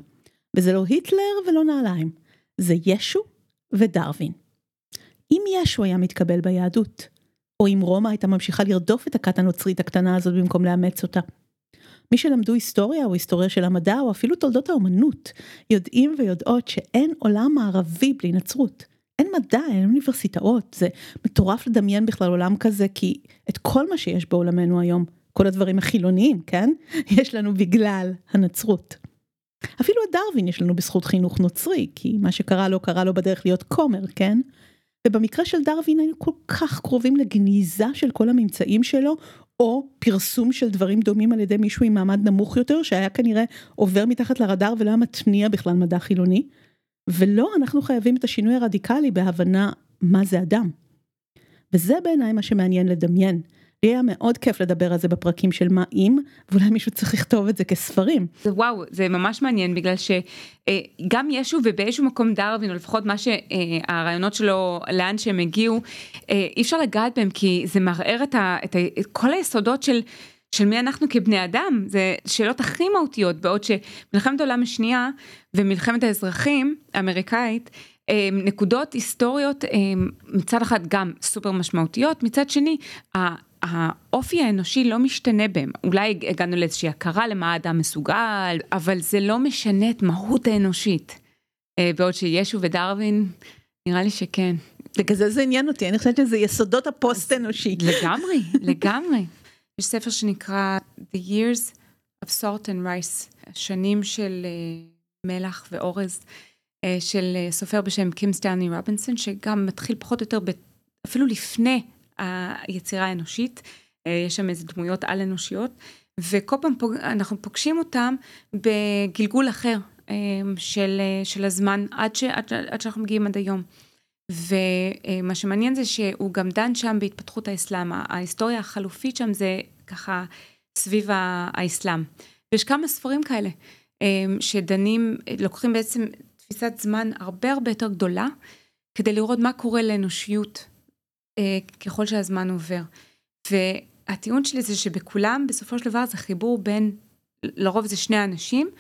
וזה לא היטלר ולא נעליים, זה ישו ודרווין. אם ישו היה מתקבל ביהדות, או אם רומא הייתה ממשיכה לרדוף את הכת הנוצרית הקטנה הזאת במקום לאמץ אותה. מי שלמדו היסטוריה או היסטוריה של המדע או אפילו תולדות האומנות, יודעים ויודעות שאין עולם מערבי בלי נצרות. אין מדע, אין אוניברסיטאות, זה מטורף לדמיין בכלל עולם כזה, כי את כל מה שיש בעולמנו היום, כל הדברים החילוניים, כן? יש לנו בגלל הנצרות. אפילו את דרווין יש לנו בזכות חינוך נוצרי, כי מה שקרה לו קרה לו בדרך להיות כומר, כן? ובמקרה של דרווין היינו כל כך קרובים לגניזה של כל הממצאים שלו, או פרסום של דברים דומים על ידי מישהו עם מעמד נמוך יותר, שהיה כנראה עובר מתחת לרדאר ולא היה מתניע בכלל מדע חילוני. ולא, אנחנו חייבים את השינוי הרדיקלי בהבנה מה זה אדם. וזה בעיניי מה שמעניין לדמיין. לי היה מאוד כיף לדבר על זה בפרקים של מה אם, ואולי מישהו צריך לכתוב את זה כספרים. וואו, זה ממש מעניין בגלל שגם ישו ובאיזשהו מקום דרווין, או לפחות מה שהרעיונות שלו, לאן שהם הגיעו, אי אפשר לגעת בהם כי זה מערער את, ה, את, ה, את כל היסודות של... של מי אנחנו כבני אדם, זה שאלות הכי מהותיות, בעוד שמלחמת העולם השנייה ומלחמת האזרחים האמריקאית, נקודות היסטוריות מצד אחד גם סופר משמעותיות, מצד שני האופי האנושי לא משתנה בהם, אולי הגענו לאיזושהי הכרה למה האדם מסוגל, אבל זה לא משנה את מהות האנושית. אה, בעוד שישו ודרווין, נראה לי שכן. בגלל זה זה עניין אותי, אני חושבת שזה יסודות הפוסט אנושי. לגמרי, לגמרי. יש ספר שנקרא The Years of Salt and Rice, השנים של אה, מלח ואורז, אה, של סופר בשם קים סטנלי רובינסון, שגם מתחיל פחות או יותר ב, אפילו לפני היצירה האנושית, אה, יש שם איזה דמויות על אנושיות, וכל פעם פוג... אנחנו פוגשים אותם בגלגול אחר אה, של, אה, של הזמן עד, ש... עד, עד שאנחנו מגיעים עד היום. ומה שמעניין זה שהוא גם דן שם בהתפתחות האסלאם, ההיסטוריה החלופית שם זה ככה סביב האסלאם. ויש כמה ספרים כאלה שדנים, לוקחים בעצם תפיסת זמן הרבה הרבה יותר גדולה כדי לראות מה קורה לאנושיות ככל שהזמן עובר. והטיעון שלי זה שבכולם בסופו של דבר זה חיבור בין, לרוב זה שני אנשים,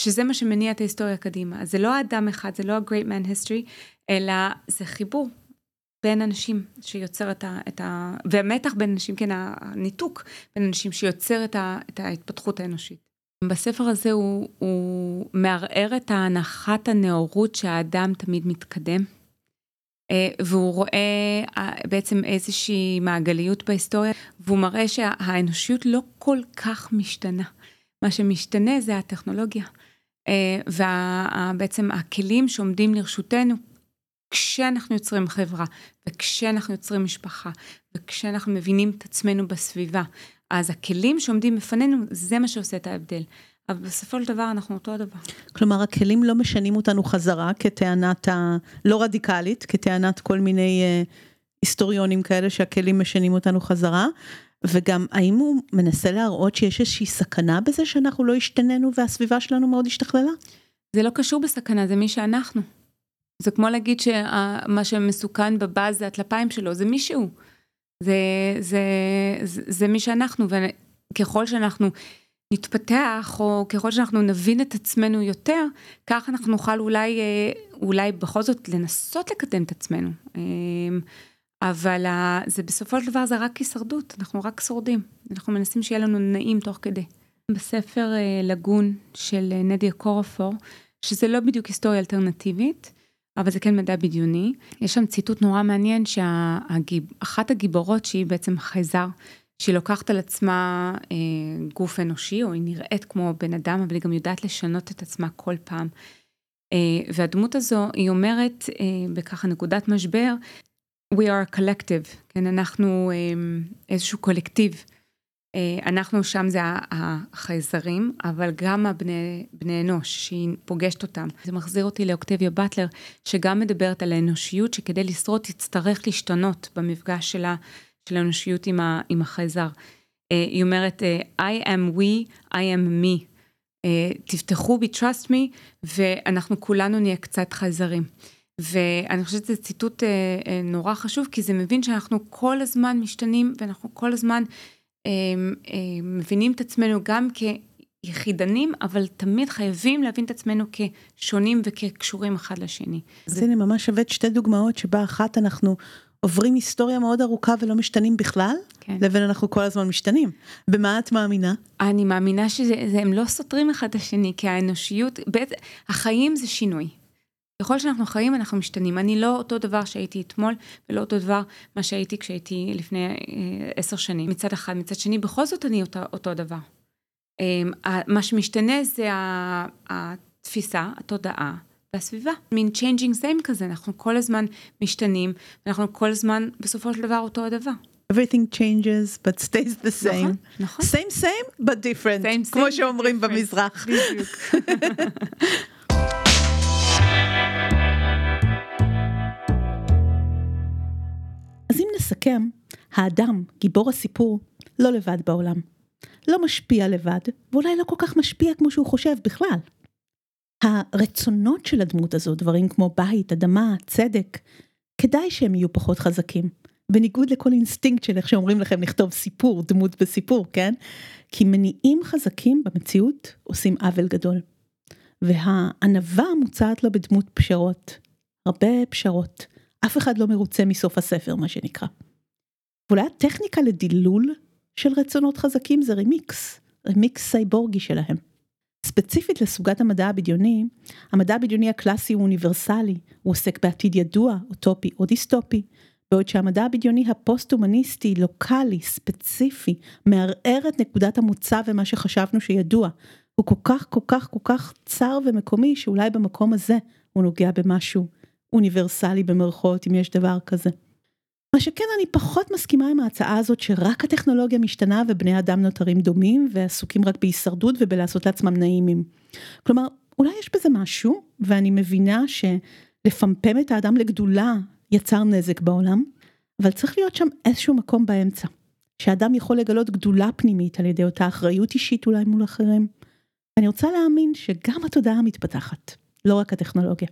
שזה מה שמניע את ההיסטוריה קדימה. אז זה לא אדם אחד, זה לא ה-great man history, אלא זה חיבור בין אנשים שיוצר את ה... את ה והמתח בין אנשים, כן, הניתוק בין אנשים שיוצר את, ה, את ההתפתחות האנושית. בספר הזה הוא, הוא מערער את ההנחת הנאורות שהאדם תמיד מתקדם. אה, והוא רואה אה, בעצם איזושהי מעגליות בהיסטוריה, והוא מראה שהאנושיות לא כל כך משתנה. מה שמשתנה זה הטכנולוגיה. אה, ובעצם הכלים שעומדים לרשותנו כשאנחנו יוצרים חברה, וכשאנחנו יוצרים משפחה, וכשאנחנו מבינים את עצמנו בסביבה, אז הכלים שעומדים בפנינו, זה מה שעושה את ההבדל. אבל בסופו של דבר אנחנו אותו הדבר. כלומר, הכלים לא משנים אותנו חזרה כטענת הלא רדיקלית, כטענת כל מיני uh, היסטוריונים כאלה שהכלים משנים אותנו חזרה, וגם האם הוא מנסה להראות שיש איזושהי סכנה בזה שאנחנו לא השתננו והסביבה שלנו מאוד השתכללה? זה לא קשור בסכנה, זה מי שאנחנו. זה כמו להגיד שמה שמסוכן בבאז זה הטלפיים שלו, זה מישהו. זה, זה, זה, זה מי שאנחנו, וככל שאנחנו נתפתח, או ככל שאנחנו נבין את עצמנו יותר, כך אנחנו נוכל אולי, אה, אולי בכל זאת לנסות לקדם את עצמנו. אה, אבל זה בסופו של דבר זה רק הישרדות, אנחנו רק שורדים, אנחנו מנסים שיהיה לנו נעים תוך כדי. בספר אה, לגון של נדיה קורפור, שזה לא בדיוק היסטוריה אלטרנטיבית, אבל זה כן מדע בדיוני. יש שם ציטוט נורא מעניין שאחת הגיבורות שהיא בעצם חייזר, שהיא לוקחת על עצמה אה, גוף אנושי, או היא נראית כמו בן אדם, אבל היא גם יודעת לשנות את עצמה כל פעם. אה, והדמות הזו, היא אומרת אה, בככה נקודת משבר, We are a collective, כן, אנחנו אה, איזשהו קולקטיב. אה, אנחנו שם זה החייזרים, אבל גם הבני בני אנוש שהיא פוגשת אותם. זה מחזיר אותי לאוקטביה באטלר, שגם מדברת על האנושיות, שכדי לשרוד תצטרך להשתנות במפגש שלה, של האנושיות עם, החייזר. אה, היא אומרת, אה, I am we, I am me. תפתחו בי, trust me, ואנחנו כולנו נהיה קצת חייזרים. ואני חושבת שזה ציטוט נורא חשוב, כי זה מבין שאנחנו כל הזמן משתנים, ואנחנו כל הזמן מבינים את עצמנו גם כיחידנים, אבל תמיד חייבים להבין את עצמנו כשונים וכקשורים אחד לשני. אז הנה ממש הבאת שתי דוגמאות שבה אחת אנחנו עוברים היסטוריה מאוד ארוכה ולא משתנים בכלל, כן. לבין אנחנו כל הזמן משתנים. במה את מאמינה? אני מאמינה שהם לא סותרים אחד את השני, כי האנושיות, בעצם, החיים זה שינוי. ככל שאנחנו חיים אנחנו משתנים. אני לא אותו דבר שהייתי אתמול ולא אותו דבר מה שהייתי כשהייתי לפני אה, עשר שנים. מצד אחד, מצד שני, בכל זאת אני אותו, אותו דבר. אה, מה שמשתנה זה התפיסה, התודעה והסביבה. מין changing same כזה, אנחנו כל הזמן משתנים, ואנחנו כל הזמן בסופו של דבר אותו הדבר. everything changes but stays the same. נכון, נכון. same same but different, same, כמו same, שאומרים different. במזרח. בדיוק. אז אם נסכם, האדם, גיבור הסיפור, לא לבד בעולם. לא משפיע לבד, ואולי לא כל כך משפיע כמו שהוא חושב בכלל. הרצונות של הדמות הזו, דברים כמו בית, אדמה, צדק, כדאי שהם יהיו פחות חזקים. בניגוד לכל אינסטינקט של איך שאומרים לכם לכתוב סיפור, דמות בסיפור, כן? כי מניעים חזקים במציאות עושים עוול גדול. והענווה מוצעת לו בדמות פשרות. הרבה פשרות. אף אחד לא מרוצה מסוף הספר, מה שנקרא. ואולי הטכניקה לדילול של רצונות חזקים זה רמיקס, רמיקס סייבורגי שלהם. ספציפית לסוגת המדע הבדיוני, המדע הבדיוני הקלאסי הוא אוניברסלי, הוא עוסק בעתיד ידוע, אוטופי או דיסטופי, בעוד שהמדע הבדיוני הפוסט-הומניסטי, לוקאלי, ספציפי, מערער את נקודת המוצא ומה שחשבנו שידוע. הוא כל כך כל כך כל כך צר ומקומי, שאולי במקום הזה הוא נוגע במשהו אוניברסלי במרכאות, אם יש דבר כזה. מה שכן, אני פחות מסכימה עם ההצעה הזאת שרק הטכנולוגיה משתנה ובני אדם נותרים דומים ועסוקים רק בהישרדות ובלעשות לעצמם נעימים. כלומר, אולי יש בזה משהו, ואני מבינה שלפמפם את האדם לגדולה יצר נזק בעולם, אבל צריך להיות שם איזשהו מקום באמצע. שאדם יכול לגלות גדולה פנימית על ידי אותה אחריות אישית אולי מול אחרים. אני רוצה להאמין שגם התודעה מתפתחת, לא רק הטכנולוגיה.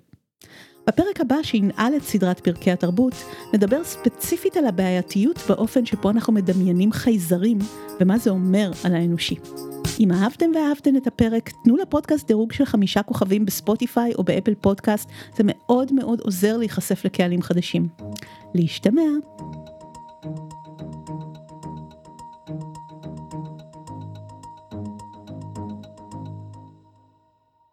בפרק הבא שינעל את סדרת פרקי התרבות, נדבר ספציפית על הבעייתיות באופן שבו אנחנו מדמיינים חייזרים ומה זה אומר על האנושי. אם אהבתם ואהבתן את הפרק, תנו לפודקאסט דירוג של חמישה כוכבים בספוטיפיי או באפל פודקאסט, זה מאוד מאוד עוזר להיחשף לקהלים חדשים. להשתמע.